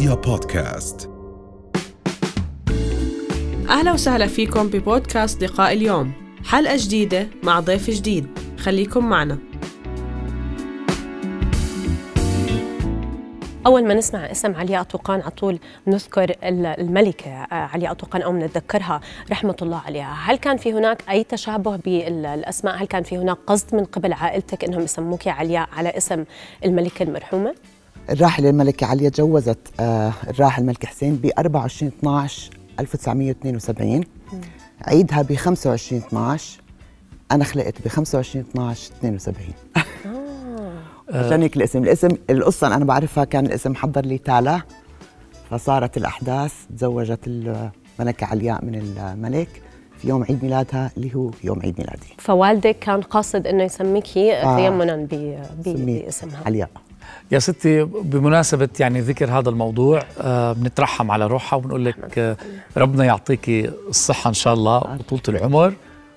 رؤيا بودكاست. أهلا وسهلا فيكم ببودكاست لقاء اليوم. حلقة جديدة مع ضيف جديد. خليكم معنا. أول ما نسمع اسم علياء طوقان على طول نذكر الملكة علياء طوقان أو نتذكرها رحمة الله عليها. هل كان في هناك أي تشابه بالأسماء؟ هل كان في هناك قصد من قبل عائلتك أنهم يسموك علياء على اسم الملكة المرحومة؟ الراحلة الملكة عليا تجوزت آه، الراحل الملك حسين ب 24 12 1972 عيدها ب 25 12 أنا خلقت ب 25 12 72 عشان هيك الاسم الاسم القصة أنا بعرفها كان الاسم حضر لي تالا فصارت الأحداث تزوجت الملكة علياء من الملك في يوم عيد ميلادها اللي هو يوم عيد ميلادي. فوالدك كان قاصد إنه يسميكي آه. تيمنا ب- ب- سميت باسمها. علياء. يا ستي بمناسبة يعني ذكر هذا الموضوع آه بنترحم على روحها وبنقول لك آه ربنا يعطيكي الصحة إن شاء الله وطولة العمر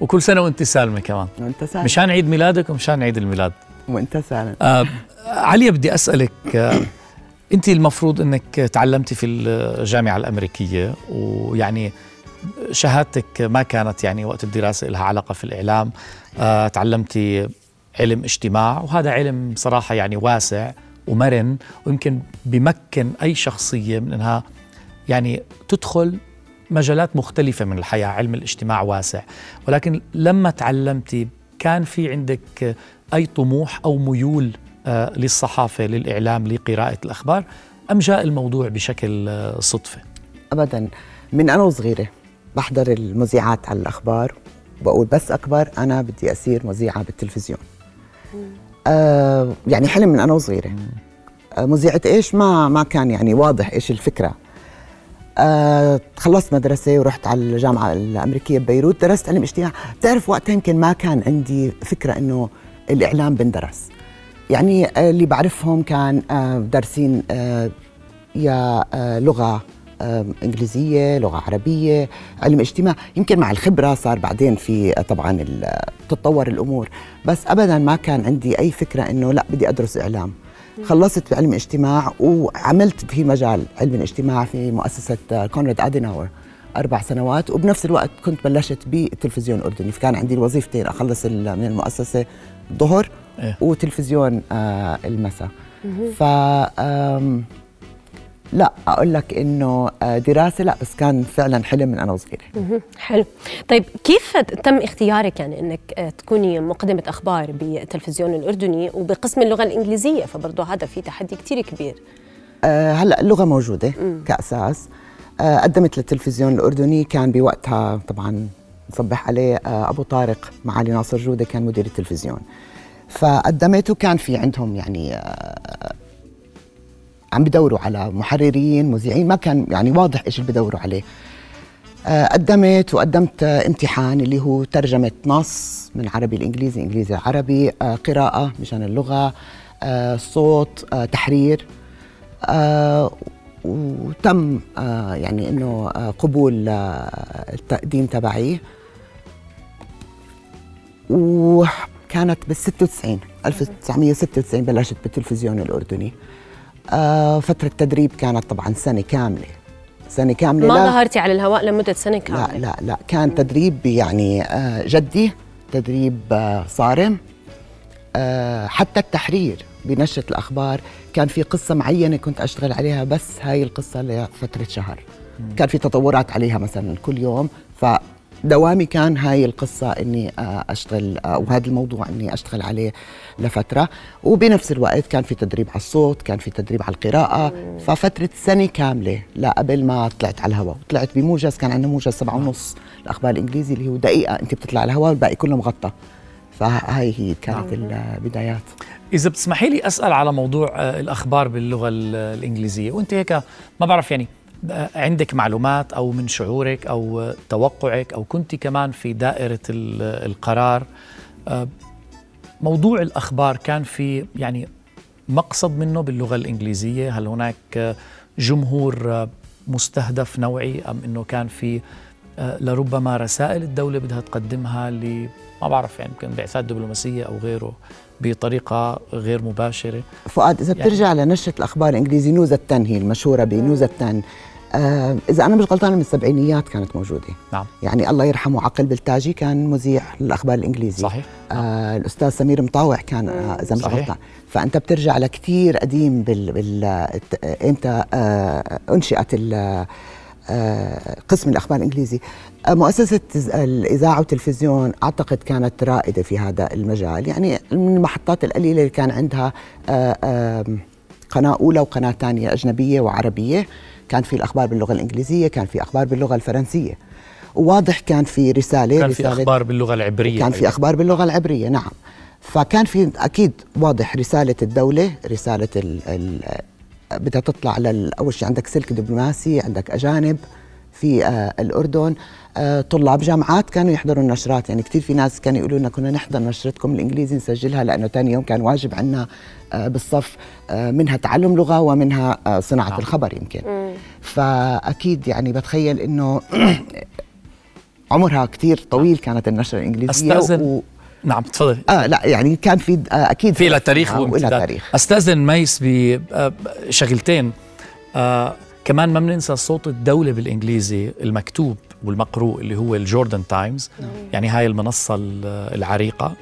وكل سنة وأنت سالمة كمان. وأنت سالم. مشان عيد ميلادك ومشان عيد الميلاد. وأنت سالم. آه عليا بدي أسألك آه أنت المفروض أنك تعلمتي في الجامعة الأمريكية ويعني شهادتك ما كانت يعني وقت الدراسة لها علاقة في الإعلام آه تعلمتي علم اجتماع وهذا علم صراحة يعني واسع ومرن ويمكن بمكن أي شخصية من أنها يعني تدخل مجالات مختلفة من الحياة علم الاجتماع واسع. ولكن لما تعلمتي كان في عندك أي طموح أو ميول آه، للصحافة للإعلام لقراءة الأخبار؟ أم جاء الموضوع بشكل آه، صدفة؟ ابدا. من أنا وصغيرة بحضر المذيعات على الأخبار بقول بس اكبر أنا بدي اصير مذيعة بالتلفزيون. آه يعني حلم من أنا وصغيرة. آه مذيعة إيش؟ ما ما كان يعني واضح إيش الفكرة. آه خلصت مدرسة ورحت على الجامعة الأمريكية ببيروت درست علم اجتماع. بتعرف وقتها يمكن ما كان عندي فكرة إنه الإعلام بندرس. يعني اللي بعرفهم كان آه، دارسين آه، يا آه، لغة آه، إنجليزية لغة عربية علم اجتماع. يمكن مع الخبرة صار بعدين في آه، طبعا ال- تتطور الأمور. بس أبدا ما كان عندي أي فكرة إنه لا بدي أدرس إعلام. خلصت بعلم اجتماع وعملت في مجال علم الاجتماع في مؤسسة آه، كونراد أديناور أربع سنوات. وبنفس الوقت كنت بلشت بالتلفزيون الأردني فكان عندي الوظيفتين أخلص ال- من المؤسسة الظهر إيه. وتلفزيون آه المساء. ف لا أقول لك إنه آه، دراسة لا بس كان فعلا حلم من أنا وصغيرة. حلو. طيب كيف تم اختيارك يعني إنك آه، تكوني مقدمة أخبار بالتلفزيون الأردني وبقسم اللغة الإنجليزية؟ فبرضه هذا في تحدي كتير كبير. آه، هلأ اللغة موجودة كأساس. آه، قدمت للتلفزيون الأردني كان بوقتها طبعا نصبح عليه أبو طارق معالي ناصر جودة كان مدير التلفزيون. فقدمت وكان في عندهم يعني عم بدوروا على محررين مذيعين ما كان يعني واضح إيش اللي بدوروا عليه. آه، قدمت وقدمت امتحان اللي هو ترجمة نص من عربي لإنجليزي إنجليزي عربي آه، قراءة مشان اللغة آه، صوت تحرير وتم يعني إنه قبول التقديم تبعي. وكانت بال 96 1996 بلشت بالتلفزيون الأردني. آه، فترة تدريب كانت طبعا سنة كاملة. سنة كاملة ما لا- ظهرتي على الهواء لمدة سنة لا كاملة؟ لا لا. كان تدريب يعني آه، جدي تدريب آه، صارم. آه، حتى التحرير بنشرة الأخبار كان في قصة معينة كنت أشتغل عليها بس هاي القصة لفترة شهر. كان في تطورات عليها مثلا كل يوم فدوامي كان هاي القصة إني آه، أشتغل آه، وهذا الموضوع إني أشتغل عليه لفترة. وبنفس الوقت كان في تدريب على الصوت كان في تدريب على القراءة. ففترة سنة كاملة لا قبل ما طلعت على الهواء. طلعت بموجز كان عندنا موجز سبعة ونص الأخبار الإنجليزي اللي هو دقيقة أنت بتطلع على الهواء والباقي كله مغطى. فهاي هي كانت البدايات. إذا بتسمحي لي أسأل على موضوع آه، الأخبار باللغة ال- الإنجليزية. وأنت هيك ما بعرف يعني آه، عندك معلومات أو من شعورك آه، توقعك أو كنت كمان في دائرة ال- القرار آه، موضوع الأخبار كان في يعني مقصد منه باللغة الإنجليزية؟ هل هناك جمهور مستهدف نوعي أم أنه كان في آه، لربما رسائل الدولة بدها تقدمها ل ما بعرف يعني يمكن بعثات دبلوماسية أو غيره؟ بطريقة غير مباشرة. فؤاد إذا يعني- بترجع لنشرة الأخبار الإنجليزي نيوز التن هي المشهورة بنيوز التن. آه إذا أنا مش غلطانة من السبعينيات كانت موجودة. نعم. يعني الله يرحمه عقل بلتاجي كان مذيع للأخبار الإنجليزي. صحيح. آه الأستاذ سمير مطاوع كان آه إذا مش صحيح. غلطان فأنت بترجع لكثير قديم بال, بال إمتى آه أنشئت ال- آه، قسم الأخبار الإنجليزي. مؤسسة الإذاعة والتلفزيون أعتقد كانت رائدة في هذا المجال. يعني من المحطات القليلة اللي كان عندها آه، قناة أولى وقناة ثانية أجنبية وعربية. كان في الأخبار باللغة الإنجليزية كان في أخبار باللغة الفرنسية. وواضح كان في رسالة كان في رسالة أخبار باللغة العبرية كان في. أخبار باللغة العبرية نعم. فكان في أكيد واضح رسالة الدولة رسالة ال ال بدها تطلع لل- أول شيء عندك سلك دبلوماسي عندك أجانب في آه الأردن. آه طلاب جامعات كانوا يحضروا النشرات. يعني كثير في ناس كانوا يقولوا لنا كنا نحضر نشرتكم الإنجليزي نسجلها لأنه ثاني يوم كان واجب عنا آه بالصف منها تعلم لغة ومنها صناعة. الخبر يمكن. فأكيد يعني بتخيل إنه عمرها كتير طويل كانت النشرة الإنجليزية أستأذن و... نعم تفضل آه لا يعني كان في آه أكيد في لها تاريخ آه، وإلها وامتداد. تاريخ. أستاذن ميس بشغلتين آه كمان ما بننسى صوت الدولة بالإنجليزي المكتوب والمقروء اللي هو ال Jordan Times. يعني هاي المنصة ال- العريقة.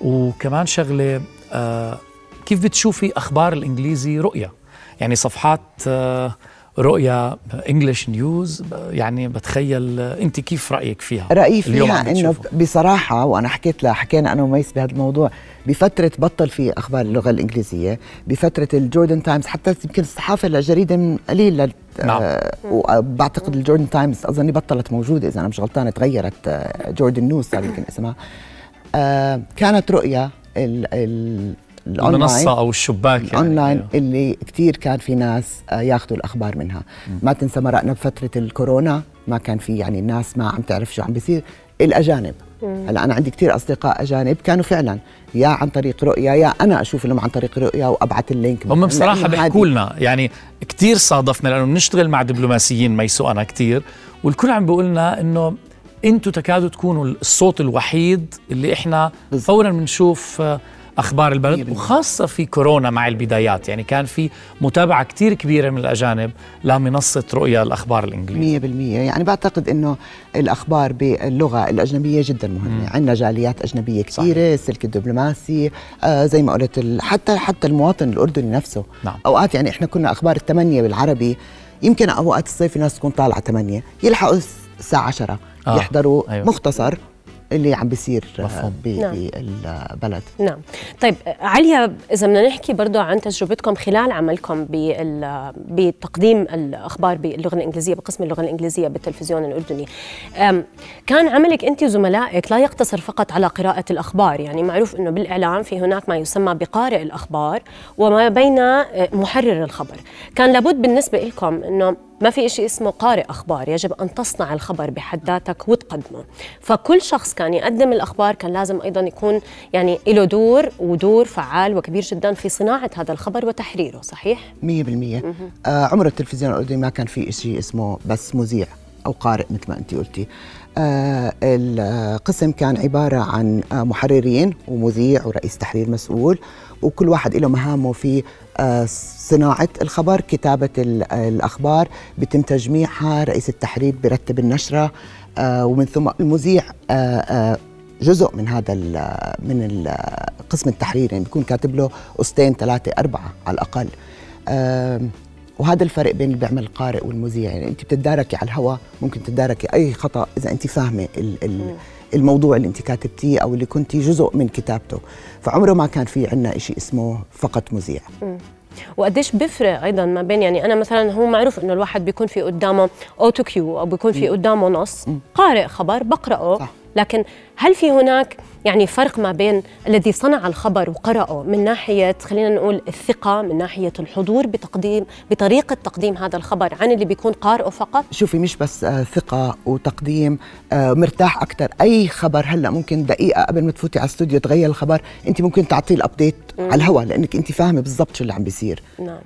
وكمان شغلة آه كيف بتشوفي أخبار الإنجليزي رؤيا؟ يعني صفحات آه رؤيا English news يعني بتخيل آه، أنت كيف رأيك فيها عم فيها إنه بتشوفه. بصراحة وأنا حكيت لها حكينا أنا وميس بهذا الموضوع بفترة بطل في أخبار اللغة الإنجليزية بفترة ال Jordan Times حتى يمكن الصحافة الجريدة من قليل لل- نعم. آه وبعتقد ال Jordan Times أظني بطلت موجودة إذا أنا مش غلطانة تغيرت آه Jordan News صار يمكن اسمها آه كانت رؤيا ال ال الأونلاين. المنصه أو الشباك يعني. اونلاين أيوه. اللي كثير كان في ناس آه، ياخذوا الأخبار منها ما تنسى مرقنا بفترة الكورونا ما كان في يعني الناس ما عم تعرف شو عم بيصير الأجانب هلأ أنا عندي كثير أصدقاء أجانب كانوا فعلا يا عن طريق رؤيا يا أنا أشوف لهم عن طريق رؤيا وأبعث اللينك هم لأنه بيحكوا. لنا يعني كتير صادفنا لأنه بنشتغل مع دبلوماسيين ميسو أنا كتير والكل عم بيقول لنا إنه أنتوا تكادوا تكونوا الصوت الوحيد اللي إحنا بالضبط. فورا بنشوف مية البلد. وخاصة في كورونا مع البدايات يعني كان في متابعة كتير كبيرة من الأجانب لمنصة رؤيا الأخبار الإنجليزية مية بالمية يعني بعتقد إنه الأخبار باللغة الأجنبية جدا مهمة عندنا جاليات أجنبية كثيره السلك الدبلوماسي آه زي ما قلت حتى حتى المواطن الأردني نفسه نعم. أوقات يعني إحنا كنا أخبار الثمانية بالعربي يمكن أوقات الصيف الناس تكون طالعة ثمانية يلحقوا الس- الساعة 10 آه، يحضروا. أيوة. مختصر اللي عم بيصير آه، نعم. بالبلد. نعم. طيب عليا إذا بدنا نحكي برضو عن تجربتكم خلال عملكم بال- بتقديم الأخبار باللغة الإنجليزية بقسم اللغة الإنجليزية بالتلفزيون الأردني. أم، كان عملك أنت وزملائك لا يقتصر فقط على قراءة الأخبار يعني معروف أنه بالإعلام في هناك ما يسمى بقارئ الأخبار وما بين آه، محرر الخبر. كان لابد بالنسبة لكم أنه ما في شيء اسمه قارئ أخبار يجب أن تصنع الخبر بحد ذاتك وتقدمه. فكل شخص كان يقدم الأخبار كان لازم أيضا يكون يعني له دور ودور فعال وكبير جدا في صناعة هذا الخبر وتحريره صحيح؟ مية بالمية. آه عمر التلفزيون الأردني ما كان في شيء اسمه بس مذيع أو قارئ مثل ما أنت قلتي. آه القسم كان عبارة عن آه محررين ومذيع ورئيس تحرير مسؤول وكل واحد له مهامه في صناعة الخبر كتابة ال- الأخبار بتم تجميعها رئيس التحرير برتب النشرة آه ومن ثم المذيع آه آه جزء من هذا ال من قسم التحرير يعني بيكون كاتب له قسطين ثلاثة أربعة على الأقل. وهذا الفرق بين اللي بيعمل القارئ والمذيع يعني أنت بتتداركي على الهواء ممكن تتداركي أي خطأ إذا أنت فاهمة ال ال الموضوع اللي أنت كاتبتيه أو اللي كنتي جزء من كتابته. فعمره ما كان في عنا شيء اسمه فقط مذيع. وقديش بيفرق أيضا ما بين يعني أنا مثلا هو معروف إنه الواحد بيكون في قدامه autocue أو بيكون في قدامه نص. قارئ خبر بقرأه. صح. لكن هل في هناك يعني فرق ما بين الذي صنع الخبر وقرأه من ناحية خلينا نقول الثقة من ناحية الحضور بتقديم بطريقة تقديم هذا الخبر عن اللي بيكون قارئه فقط؟ شوفي مش بس آه، ثقة وتقديم آه، مرتاح أكثر أي خبر هلأ ممكن دقيقة قبل ما تفوتي على الاستوديو تغير الخبر أنت ممكن تعطيه الأبديت على الهواء لأنك أنت فاهمة بالضبط شو اللي عم بيصير. نعم.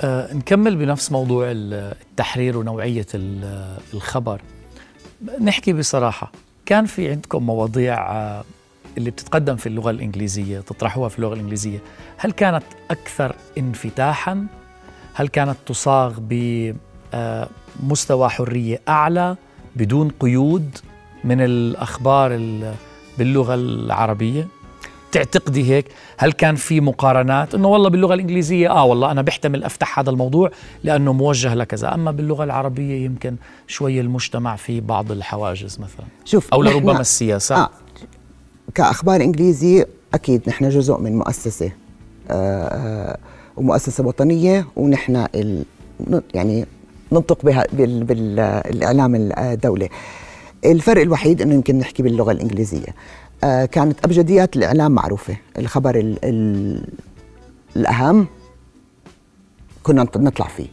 آه نكمل بنفس موضوع ال- التحرير ونوعية ال- الخبر. نحكي بصراحة كان في عندكم مواضيع آه، اللي بتتقدم في اللغة الإنجليزية تطرحوها في اللغة الإنجليزية. هل كانت أكثر انفتاحا؟ هل كانت تصاغ بمستوى حرية أعلى بدون قيود من الأخبار باللغة العربية؟ تعتقدي هيك؟ هل كان في مقارنات؟ إنه والله باللغة الإنجليزية آه والله أنا بحتمل أفتح هذا الموضوع لأنه موجه لكذا. أما باللغة العربية يمكن شوي المجتمع في بعض الحواجز مثلا. شوف أو لربما السياسة. آه كأخبار إنجليزي أكيد نحن جزء من مؤسسة آه آه ومؤسسة وطنية ونحن ال يعني ننطق بها بالإعلام الدولي. الفرق الوحيد إنه يمكن نحكي باللغة الإنجليزية. كانت أبجديات الإعلام معروفة. الخبر ال ال الأهم كنا نطلع فيه.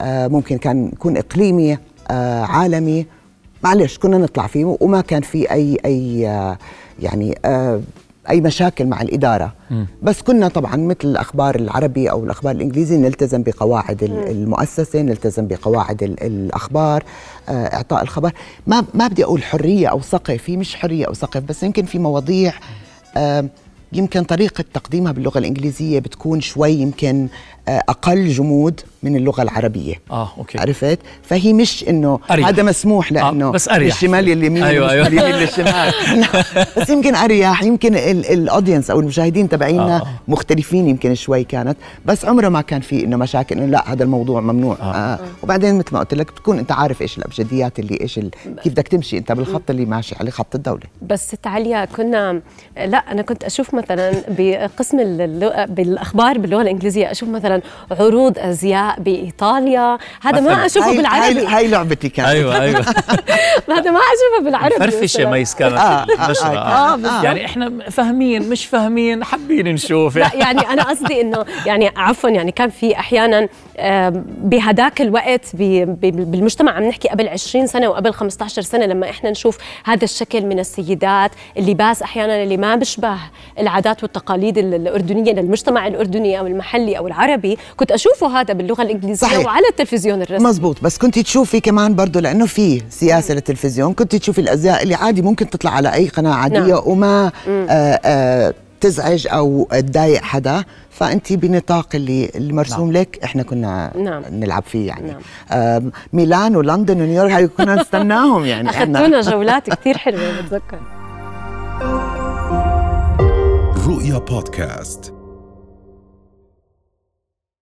آه ممكن كان يكون إقليمي آه عالمي. معلش كنا نطلع فيه وما كان في أي آه يعني آه أي مشاكل مع الإدارة م. بس كنا طبعا مثل الأخبار العربي أو الأخبار الإنجليزي نلتزم بقواعد م. المؤسسة نلتزم بقواعد الأخبار آه، إعطاء الخبر ما ما بدي أقول حرية أو ثقه في مش حرية أو ثقه بس يمكن في مواضيع آه يمكن طريقة تقديمها باللغة الإنجليزية بتكون شوي يمكن آه، أقل جمود من اللغة العربية آه okay عرفت؟ فهي مش إنه أريح. هذا مسموح لأنه آه بس أريح الشمال لليمين أيوة أيوة. اليمين للشمال بس يمكن أريح يمكن ال audience أو المشاهدين تبعينا آه. مختلفين يمكن شوي كانت بس عمره ما كان في إنه مشاكل إنه لا هذا الموضوع ممنوع آه. آه. وبعدين مثل ما قلت لك بتكون أنت عارف إيش الأبجديات اللي إيش ال... كيف بدك تمشي أنت بالخط اللي ماشي عليه خط الدولة بس تعاليا كنا لا أنا كنت أشوف مثلا بقسم اللغة بالأخبار باللغة الإنجليزية أشوف مثلا عروض أزياء بإيطاليا. هذا ما أشوفه هاي بالعربي. هاي, هاي لعبتي كانت. أيوه أيوه. هذا ما أشوفه بالعربي. فرفشه ميس كانت. آه نشرة آه آه. آه يعني إحنا فاهمين مش فاهمين حابين نشوف. لا يعني أنا قصدي إنه يعني عفوا يعني كان في أحيانا بهداك الوقت بالمجتمع عم نحكي قبل 20 سنة وقبل 15 سنة لما إحنا نشوف هذا الشكل من السيدات اللباس أحيانا اللي ما بيشبه العادات والتقاليد الأردنية للمجتمع الأردني أو المحلي أو العربي. كنت أشوفه هذا باللغة الإنجليزية صحيح. وعلى التلفزيون الرسمي مزبوط بس كنت تشوفي كمان برضه لأنه في سياسة للتلفزيون كنت تشوفي الأزياء اللي عادي ممكن تطلع على أي قناة عادية نعم. وما آآ آآ تزعج أو تضايق حدا فانت بنطاق اللي المرسوم نعم. لك إحنا كنا نعم. نلعب فيه يعني نعم. ميلان ولندن ونيويورك هاي كنا نستناهم يعني أخذتونا جولات كثير حلوة بتذكر رؤيا بودكاست